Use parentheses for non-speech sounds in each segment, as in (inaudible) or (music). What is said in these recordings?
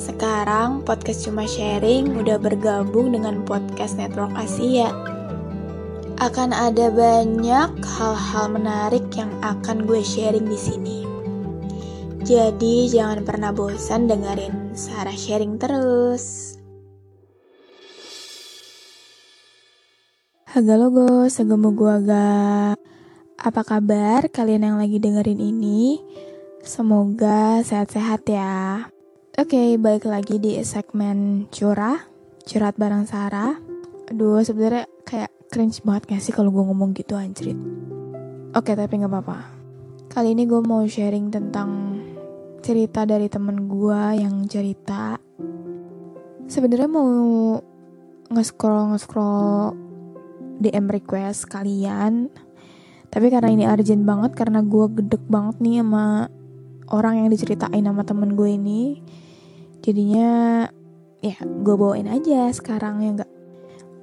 Sekarang podcast cuma sharing udah bergabung dengan podcast Network Asia. Akan ada banyak hal-hal menarik yang akan gue sharing di sini. Jadi jangan pernah bosan dengerin Sarah sharing terus. Haga logo, segemu gua ga. Apa kabar kalian yang lagi dengerin ini? Semoga sehat-sehat ya. Oke, balik lagi di segmen curah, curhat bareng Sarah. Aduh, sebenarnya kayak cringe banget gak sih kalau gue ngomong gitu anjrit. Oke, tapi nggak apa-apa. Kali ini gue mau sharing tentang cerita dari temen gue yang cerita. Sebenarnya mau nge-scroll nge-scroll DM request kalian. Tapi karena ini urgent banget karena gue gedek banget nih sama orang yang diceritain sama temen gue ini. Jadinya ya gue bawain aja sekarang ya enggak.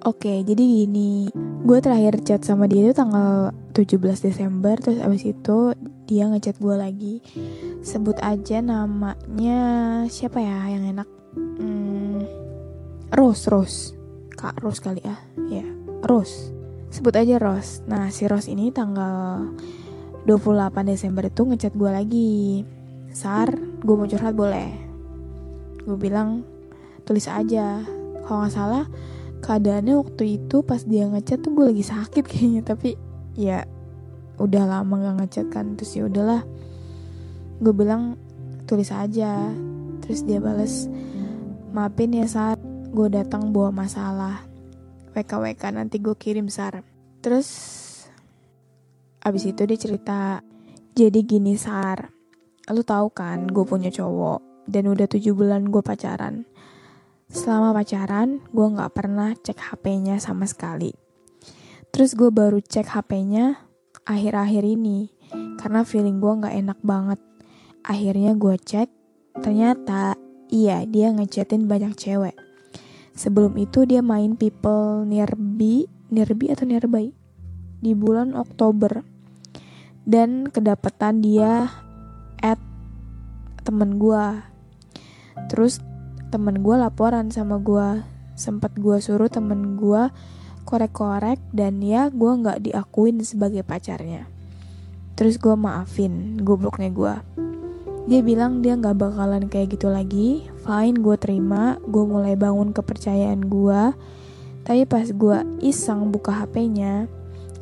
Oke, jadi gini, gue terakhir chat sama dia itu tanggal 17 Desember, terus abis itu dia ngechat gue lagi. Sebut aja namanya siapa ya yang enak? Hmm, Rose, Rose. Kak Rose kali ya. Ya, Rose. Sebut aja Rose. Nah, si Rose ini tanggal 28 Desember itu ngechat gue lagi. Sar, gue mau curhat boleh. Gue bilang, tulis aja. Kalau nggak salah, keadaannya waktu itu pas dia ngechat tuh gue lagi sakit kayaknya. Tapi ya udah lama gak ngechat kan. Terus ya udahlah. Gue bilang, tulis aja. Terus dia bales, maafin ya Sar, gue datang bawa masalah. WKWK nanti gue kirim Sar. Terus abis itu dia cerita, jadi gini Sar, lu tahu kan gue punya cowok dan udah tujuh bulan gue pacaran. Selama pacaran, gue nggak pernah cek HP-nya sama sekali. Terus gue baru cek HP-nya akhir-akhir ini karena feeling gue nggak enak banget. Akhirnya gue cek, ternyata iya dia ngechatin banyak cewek. Sebelum itu dia main people nearby, nearby atau nearby di bulan Oktober. Dan kedapatan dia at temen gue. Terus temen gue laporan sama gue. Sempat gue suruh temen gue korek-korek dan ya gue nggak diakuin sebagai pacarnya. Terus gue maafin gobloknya gue. Dia bilang dia nggak bakalan kayak gitu lagi. Fine, gue terima. Gue mulai bangun kepercayaan gue. Tapi pas gue iseng buka HP-nya,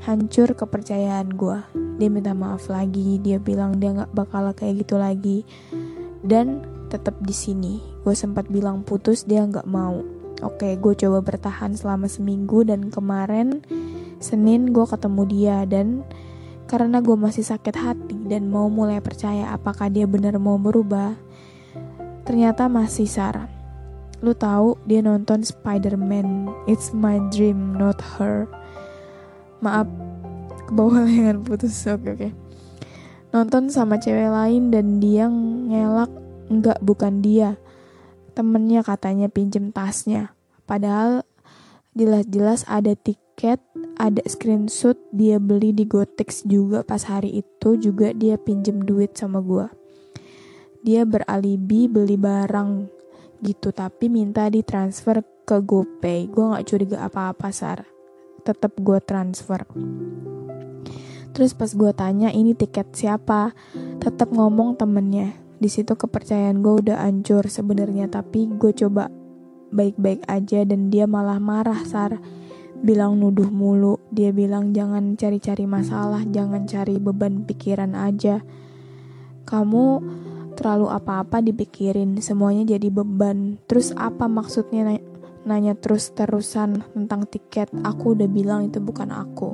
hancur kepercayaan gue. Dia minta maaf lagi. Dia bilang dia nggak bakal kayak gitu lagi. Dan tetap di sini. Gue sempat bilang putus, dia nggak mau. Oke, gue coba bertahan selama seminggu dan kemarin Senin gue ketemu dia dan karena gue masih sakit hati dan mau mulai percaya apakah dia benar mau berubah, ternyata masih Sarah. Lu tahu dia nonton Spider-Man, It's My Dream, Not Her. Maaf, ke bawah putus. Oke oke. Nonton sama cewek lain dan dia ngelak, enggak bukan dia. Temennya katanya pinjem tasnya. Padahal jelas-jelas ada tiket, ada screenshot dia beli di Gotex juga pas hari itu juga dia pinjem duit sama gua. Dia beralibi beli barang gitu tapi minta ditransfer ke GoPay. Gua nggak curiga apa-apa sar. Tetap gua transfer. Terus pas gua tanya ini tiket siapa, tetap ngomong temennya. Di situ kepercayaan gue udah hancur sebenarnya tapi gue coba baik-baik aja dan dia malah marah sar bilang nuduh mulu dia bilang jangan cari-cari masalah jangan cari beban pikiran aja kamu terlalu apa-apa dipikirin, semuanya jadi beban. Terus apa maksudnya nanya, nanya terus-terusan tentang tiket? Aku udah bilang itu bukan aku.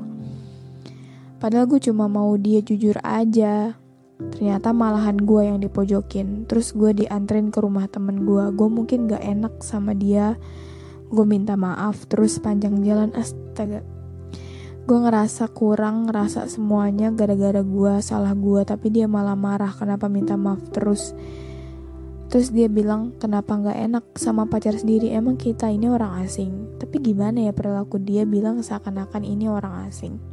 Padahal gue cuma mau dia jujur aja. Ternyata malahan gue yang dipojokin. Terus gue diantrin ke rumah temen gue. Gue mungkin gak enak sama dia. Gue minta maaf. Terus panjang jalan astaga. Gue ngerasa kurang, ngerasa semuanya gara-gara gue, salah gue. Tapi dia malah marah kenapa minta maaf terus. Terus dia bilang kenapa gak enak sama pacar sendiri. Emang kita ini orang asing. Tapi gimana ya perilaku dia bilang seakan-akan ini orang asing.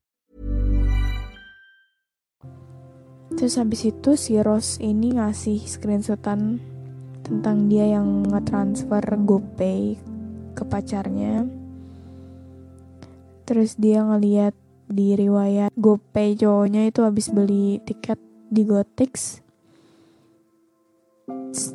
Terus habis itu si Rose ini ngasih screenshotan tentang dia yang nge-transfer GoPay ke pacarnya. Terus dia ngeliat di riwayat GoPay cowoknya itu habis beli tiket di Gotix.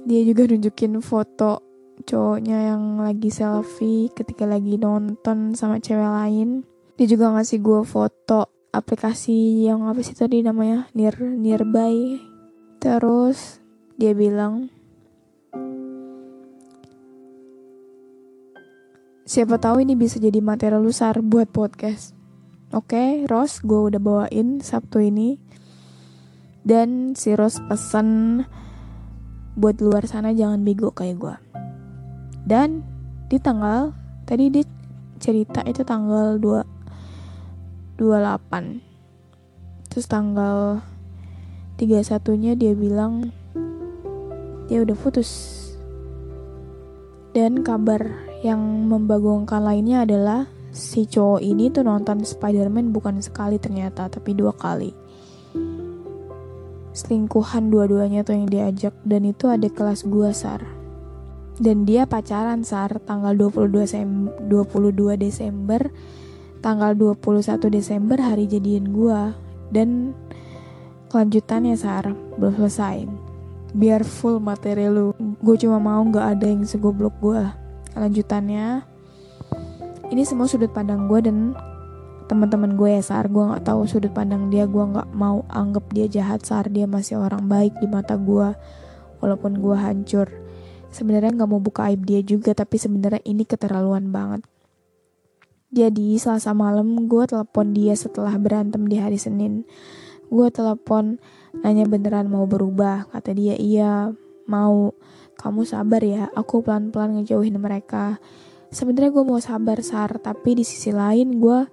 Dia juga nunjukin foto cowoknya yang lagi selfie ketika lagi nonton sama cewek lain. Dia juga ngasih gue foto aplikasi yang apa sih tadi namanya near nearby. Terus dia bilang Siapa tahu ini bisa jadi materi lusar buat podcast. Oke, Ros, gue udah bawain Sabtu ini. Dan si Ros pesan buat luar sana jangan bego kayak gue. Dan di tanggal tadi dia cerita itu tanggal 2 28. Terus tanggal 31-nya dia bilang dia udah putus. Dan kabar yang membagongkan lainnya adalah si cowok ini tuh nonton Spider-Man bukan sekali ternyata, tapi dua kali. Selingkuhan dua-duanya tuh yang diajak dan itu ada kelas gua Sar. Dan dia pacaran Sar tanggal 22 Sem 22 Desember, tanggal 21 Desember hari jadian gua. Dan kelanjutannya Sar belum selesai. Biar full materi lu, gue cuma mau nggak ada yang segoblok gua. Lanjutannya ini semua sudut pandang gue dan teman-teman gue ya Sar. Gue nggak tahu sudut pandang dia. Gue nggak mau anggap dia jahat Sar. Dia masih orang baik di mata gue walaupun gue hancur. Sebenarnya nggak mau buka aib dia juga tapi sebenarnya ini keterlaluan banget jadi selasa malam gue telepon dia setelah berantem di hari Senin. Gue telepon nanya beneran mau berubah. Kata dia iya mau. Kamu sabar ya, aku pelan-pelan ngejauhin mereka. Sebenarnya gue mau sabar sar, tapi di sisi lain gue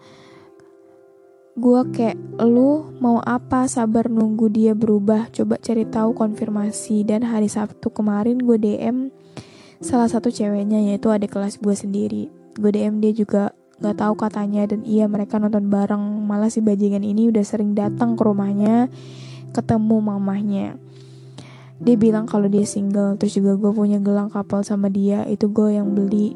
gue kayak lu mau apa? Sabar nunggu dia berubah. Coba cari tahu konfirmasi. Dan hari Sabtu kemarin gue DM salah satu ceweknya yaitu ada kelas gue sendiri. Gue DM dia juga nggak tahu katanya dan iya mereka nonton bareng. Malah si bajingan ini udah sering datang ke rumahnya ketemu mamahnya. Dia bilang kalau dia single terus juga gue punya gelang couple sama dia. Itu gue yang beli.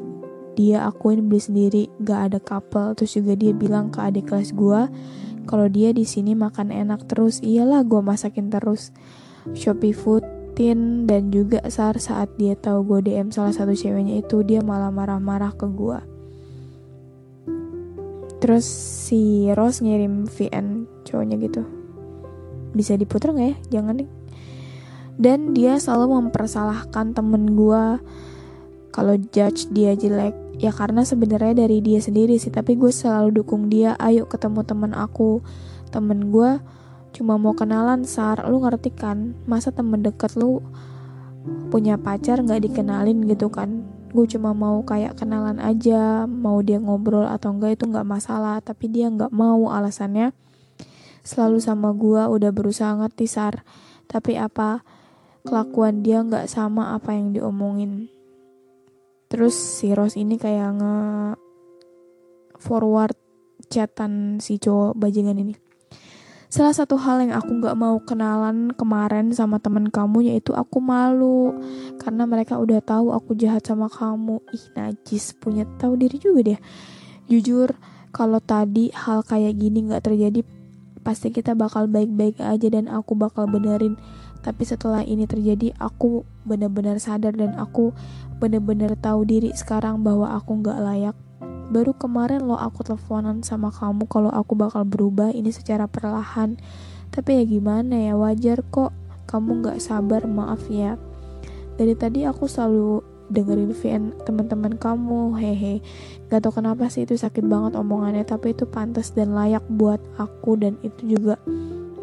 Dia akuin beli sendiri gak ada couple terus juga dia bilang ke adik kelas gue kalau dia di sini makan enak terus. Iyalah gue masakin terus. Shopee Foodin dan juga Sar saat dia tahu gue DM salah satu ceweknya itu dia malah marah-marah ke gue terus si Rose ngirim VN cowoknya gitu. Bisa diputer nggak ya? Jangan deh. Dan dia selalu mempersalahkan temen gue kalau judge dia jelek. Ya karena sebenarnya dari dia sendiri sih tapi gue selalu dukung dia. Ayo ketemu temen aku. Temen gue cuma mau kenalan sar. Lu ngerti kan? Masa temen deket lu punya pacar nggak dikenalin gitu kan gue cuma mau kayak kenalan aja mau dia ngobrol atau enggak itu nggak masalah tapi dia nggak mau alasannya. Selalu sama gue udah berusaha ngerti sar. Tapi apa? Kelakuan dia nggak sama apa yang diomongin. Terus si Ros ini kayak nge forward chatan si cowok bajingan ini Salah satu hal yang aku gak mau kenalan kemarin sama temen kamu yaitu aku malu karena mereka udah tahu aku jahat sama kamu. Ih najis punya tahu diri juga deh. Jujur kalau tadi hal kayak gini gak terjadi pasti kita bakal baik-baik aja dan aku bakal benerin. Tapi setelah ini terjadi aku bener-bener sadar dan aku bener-bener tahu diri sekarang bahwa aku gak layak Baru kemarin lo aku teleponan sama kamu kalau aku bakal berubah ini secara perlahan. Tapi ya gimana ya wajar kok kamu gak sabar maaf ya. Dari tadi aku selalu dengerin VN teman-teman kamu hehe gak tau kenapa sih itu sakit banget omongannya tapi itu pantas dan layak buat aku dan itu juga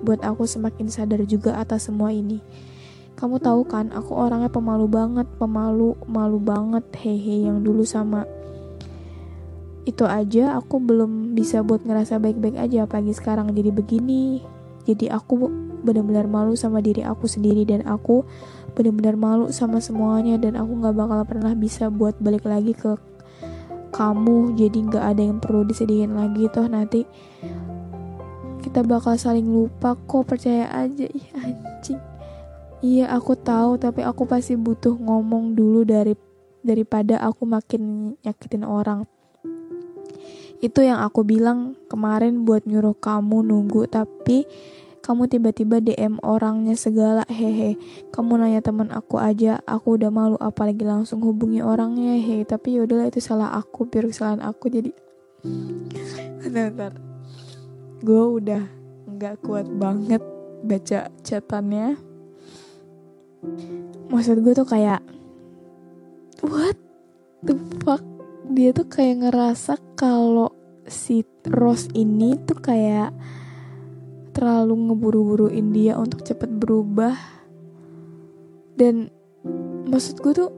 buat aku semakin sadar juga atas semua ini kamu tahu kan aku orangnya pemalu banget pemalu malu banget hehe yang dulu sama itu aja aku belum bisa buat ngerasa baik-baik aja pagi sekarang jadi begini. Jadi aku benar-benar malu sama diri aku sendiri dan aku benar-benar malu sama semuanya dan aku nggak bakal pernah bisa buat balik lagi ke kamu. Jadi nggak ada yang perlu disedihin lagi toh nanti kita bakal saling lupa kok percaya aja. Ih anjing. Iya aku tahu tapi aku pasti butuh ngomong dulu dari daripada aku makin nyakitin orang itu yang aku bilang kemarin buat nyuruh kamu nunggu tapi kamu tiba-tiba DM orangnya segala hehe. Kamu nanya teman aku aja aku udah malu apalagi langsung hubungi orangnya hehe. Tapi yaudahlah itu salah aku biar kesalahan aku jadi (laughs) bentar, bentar. gue udah nggak kuat banget baca chatannya. Maksud gue tuh kayak what the fuck dia tuh kayak ngerasa kalau si Rose ini tuh kayak terlalu ngeburu-buruin dia untuk cepet berubah. Dan maksud gue tuh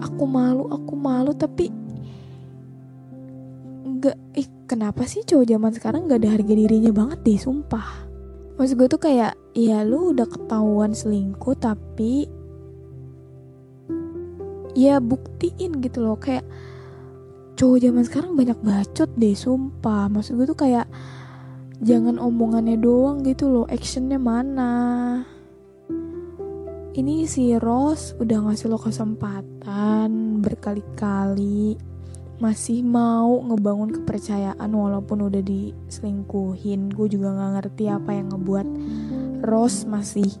aku malu aku malu tapi nggak ih kenapa sih cowok zaman sekarang nggak ada harga dirinya banget deh sumpah. Maksud gue tuh kayak ya lu udah ketahuan selingkuh tapi ya buktiin gitu loh kayak cowok zaman sekarang banyak bacot deh sumpah. Maksud gue tuh kayak jangan omongannya doang gitu loh actionnya mana? Ini si Rose udah ngasih lo kesempatan berkali-kali masih mau ngebangun kepercayaan walaupun udah diselingkuhin. Gue juga nggak ngerti apa yang ngebuat Rose masih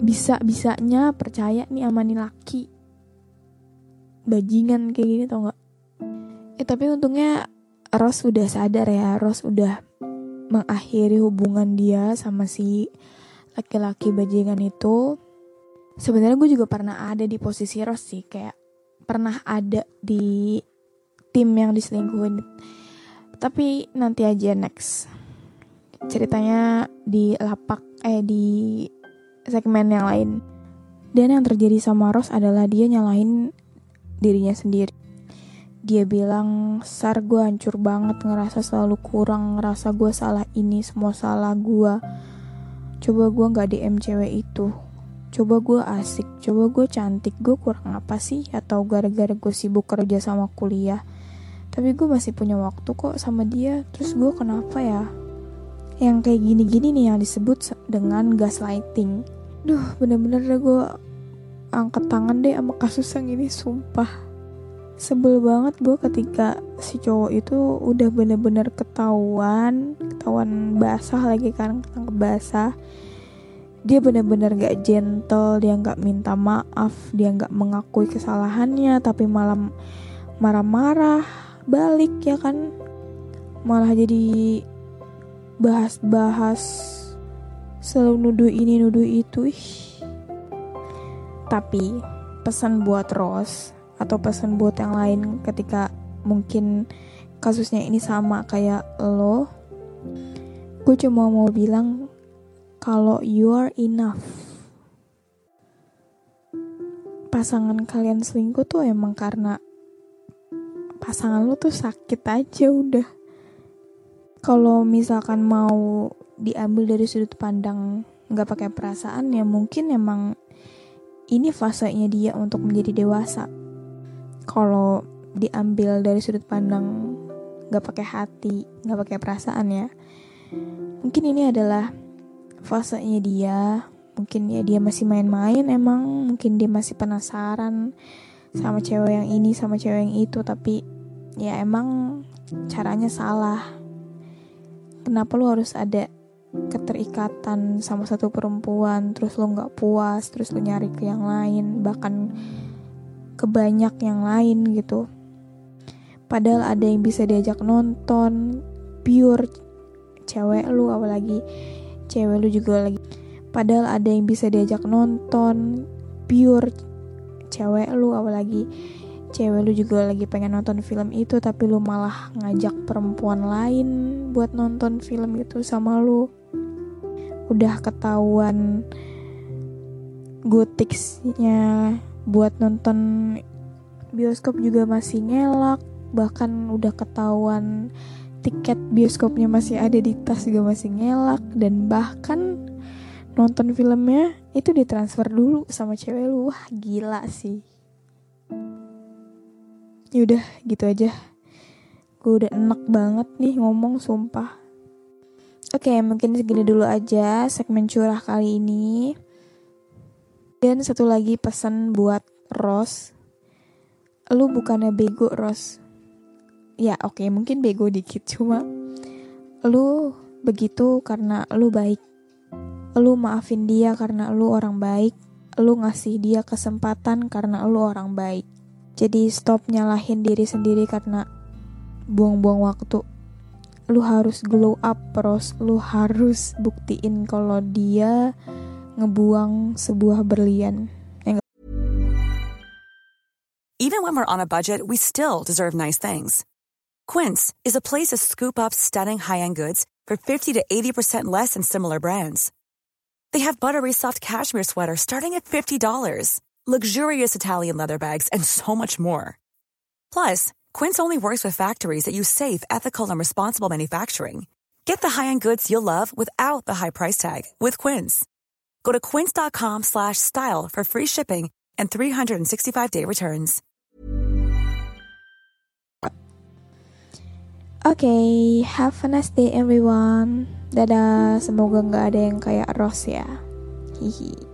bisa bisanya percaya nih sama nih laki bajingan kayak gini tau nggak? Eh tapi untungnya Ros udah sadar ya Ros udah mengakhiri hubungan dia sama si laki-laki bajingan itu. Sebenarnya gue juga pernah ada di posisi Ros sih kayak pernah ada di tim yang diselingkuhin. Tapi nanti aja next. Ceritanya di lapak eh di segmen yang lain. Dan yang terjadi sama Ros adalah dia nyalahin dirinya sendiri. Dia bilang, Sar gue hancur banget ngerasa selalu kurang, ngerasa gue salah ini, semua salah gue. Coba gue gak DM cewek itu. Coba gue asik, coba gue cantik, gue kurang apa sih? Atau gara-gara gue sibuk kerja sama kuliah. Tapi gue masih punya waktu kok sama dia, terus gue kenapa ya? Yang kayak gini-gini nih yang disebut dengan gaslighting. Duh, bener-bener gue angkat tangan deh sama kasus yang ini sumpah. Sebel banget gue ketika si cowok itu udah bener-bener ketahuan ketahuan basah lagi kan ketangkep basah. Dia bener-bener gak gentle dia gak minta maaf dia gak mengakui kesalahannya tapi malam marah-marah balik ya kan? Malah jadi bahas-bahas selalu nuduh ini nuduh itu ih tapi pesan buat Rose atau pesan buat yang lain ketika mungkin kasusnya ini sama kayak lo, gue cuma mau bilang kalau you are enough. Pasangan kalian selingkuh tuh emang karena pasangan lo tuh sakit aja udah. Kalau misalkan mau diambil dari sudut pandang nggak pakai perasaan ya mungkin emang ini fasenya dia untuk menjadi dewasa. Kalau diambil dari sudut pandang nggak pakai hati, nggak pakai perasaan ya, mungkin ini adalah fasenya dia. Mungkin ya dia masih main-main emang, mungkin dia masih penasaran sama cewek yang ini, sama cewek yang itu, tapi ya emang caranya salah. Kenapa lu harus ada keterikatan sama satu perempuan terus lo nggak puas terus lo nyari ke yang lain bahkan ke banyak yang lain gitu. Padahal ada yang bisa diajak nonton pure cewek lu apalagi cewek lu juga lagi. Padahal ada yang bisa diajak nonton pure cewek lu apalagi cewek lu juga lagi pengen nonton film itu tapi lu malah ngajak perempuan lain buat nonton film itu sama lu udah ketahuan gotiksnya buat nonton bioskop juga masih ngelak bahkan udah ketahuan tiket bioskopnya masih ada di tas juga masih ngelak dan bahkan nonton filmnya itu ditransfer dulu sama cewek lu. Wah gila sih. Yaudah gitu aja. Gue udah enak banget nih ngomong sumpah oke mungkin segini dulu aja segmen curah kali ini. Dan satu lagi pesan buat Ros. Lu bukannya bego Ros? Ya oke mungkin bego dikit cuma lu begitu karena lu baik. Lu maafin dia karena lu orang baik. Lu ngasih dia kesempatan karena lu orang baik. Jadi stop nyalahin diri sendiri karena buang-buang waktu. Lu harus glow up, Pros. Lu harus buktiin kalau dia ngebuang sebuah berlian. Even when we're on a budget, we still deserve nice things. Quince is a place to scoop up stunning high-end goods for 50 to 80% less than similar brands. They have buttery soft cashmere sweaters starting at $50 luxurious Italian leather bags, and so much more. Plus, Quince only works with factories that use safe, ethical, and responsible manufacturing. Get the high-end goods you'll love without the high price tag with Quince. Go to quince.com/style for free shipping and 365-day returns. Okay, have a nice day everyone. Dadah, semoga nggak ada yang kayak Ros ya. Hihi.